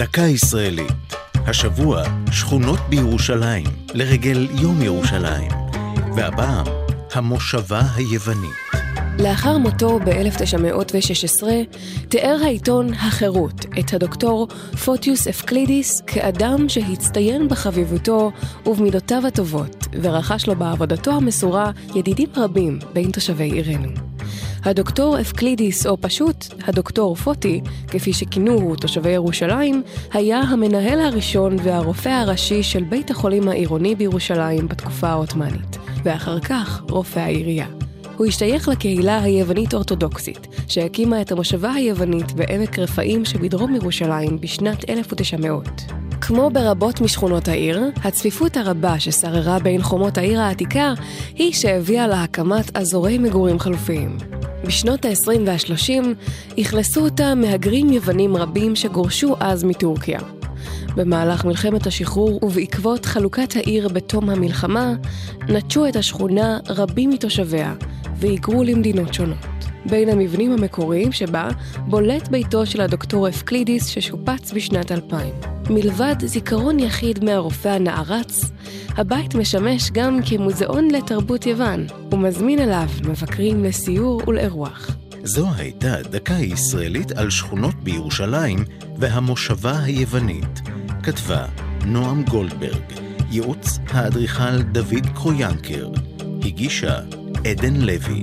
דקה ישראלית. השבוע, שכונות בירושלים, לרגל יום ירושלים. והפעם, המושבה היוונית. לאחר מותו ב-1916, תיאר העיתון החירות את הדוקטור פוטיוס אפקלידיס כאדם שהצטיין בחביבותו ובמידותיו הטובות, ורכש לו בעבודתו המסורה ידידים רבים בין תושבי עירנו. הדוקטור אפקלידיס, או פשוט הדוקטור פוטי, כפי שכינוהו תושבי ירושלים, היה המנהל הראשון והרופא הראשי של בית החולים העירוני בירושלים בתקופה העות'מאנית, ואחר כך רופא העירייה. הוא השתייך לקהילה היוונית-אורתודוקסית, שהקימה את המושבה היוונית בעמק רפאים שבדרום ירושלים בשנת 1900. כמו ברבות משכונות העיר, הצפיפות הרבה ששררה בין חומות העיר העתיקה היא שהביאה להקמת אזורי מגורים חלופיים. בשנות ה-20 וה-30 אכלסו אותה מהגרים יוונים רבים שגורשו אז מטורקיה. במהלך מלחמת השחרור ובעקבות חלוקת העיר בתום המלחמה, נטשו את השכונה רבים מתושביה והיגרו למדינות שונות. בין המבנים המקוריים שבה בולט ביתו של הדוקטור אפקלידיס ששופץ בשנת 2000. מלבד זיכרון יחיד מהרופא הנערץ, הבית משמש גם כמוזיאון לתרבות יוון, ומזמין אליו מבקרים לסיור ולאירוח. זו הייתה דקה ישראלית על שכונות בירושלים והמושבה היוונית. כתבה נועם גולדברג, ייעוץ האדריכל דוד קרויאנקר, הגישה עדן לוי.